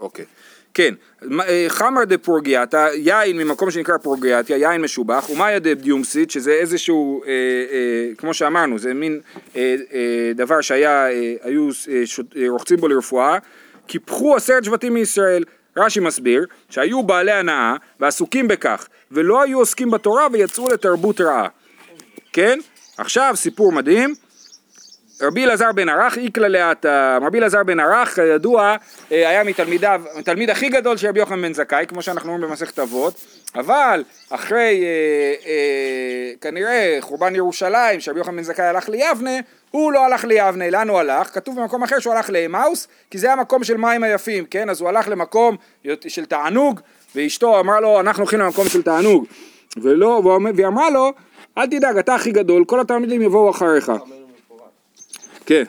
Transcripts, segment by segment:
אוקיי. כן, אה, חמר דה פורגיאטה, יין ממקום שנקרא פורגיאטיה, יין משובח, ומאיה דה דיומסית, שזה איזשהו, אה, אה, כמו שאמרנו, זה מין אה, אה, דבר שהיה, אה, היו אה, שות- אה, רוחצים בו לרפואה, קיפחו עשרת שבטים מישראל. רש"י מסביר שהיו בעלי הנאה ועסוקים בכך, ולא היו עוסקים בתורה ויצאו לתרבות רעה. כן? עכשיו סיפור מדהים. רבי אלעזר בן ערך איקלה לאטה, רבי אלעזר בן ערך כידוע אה, היה מתלמידיו, התלמיד הכי גדול של רבי יוחנן בן זכאי, כמו שאנחנו אומרים במסכת אבות, אבל אחרי אה, אה, כנראה חורבן ירושלים, שרבי יוחנן בן זכאי הלך ליבנה, הוא לא הלך ליבנה, לאן הוא הלך? כתוב במקום אחר שהוא הלך לאמאוס, כי זה המקום של מים היפים, כן? אז הוא הלך למקום של תענוג, ואשתו אמרה לו, אנחנו הולכים למקום של תענוג, ולא, והיא אמרה לו, אל תדאג, אתה הכי גדול, כל התלמידים יבואו אחריך. כן,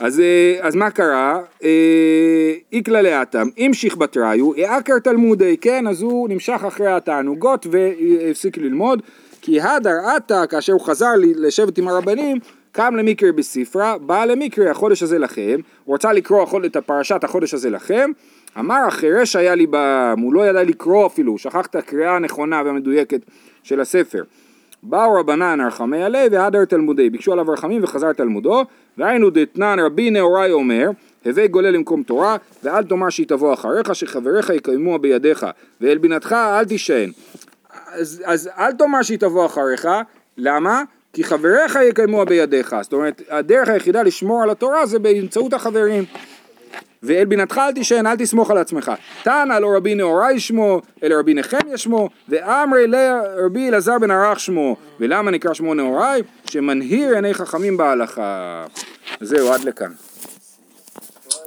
אז, אה, אז מה קרה? אה, איקלה לאטם, המשיך בתראיו, העקר תלמודי, כן, אז הוא נמשך אחרי התענוגות והפסיק ללמוד, כי הדר עתה, כאשר הוא חזר לשבת עם הרבנים, קם למקרה בספרה, בא למקרה החודש הזה לכם, הוא רצה לקרוא את הפרשת החודש הזה לכם, אמר החירש היה לי בעם, הוא לא ידע לקרוא אפילו, שכח את הקריאה הנכונה והמדויקת של הספר. באו רבנן הרחמי עלי והדר תלמודי, ביקשו עליו רחמים וחזר תלמודו, והיינו דתנן רבי נאורי אומר, הווי גולל למקום תורה, ואל תאמר שהיא תבוא אחריך, שחבריך יקיימוה בידיך, ואל בינתך אל תישען. אז, אז אל תאמר שהיא תבוא אחריך, למה? כי חבריך יקיימוה בידיך, זאת אומרת, הדרך היחידה לשמור על התורה זה באמצעות החברים. ואל בינתך אל תישען, אל תסמוך על עצמך. תנא לא רבי נאורי שמו, אלא רבי נחמיה שמו, ואמרי לרבי אלעזר בן ערך שמו. ולמה נקרא שמו נאורי? שמנהיר עיני חכמים בהלכה. זהו, עד לכאן.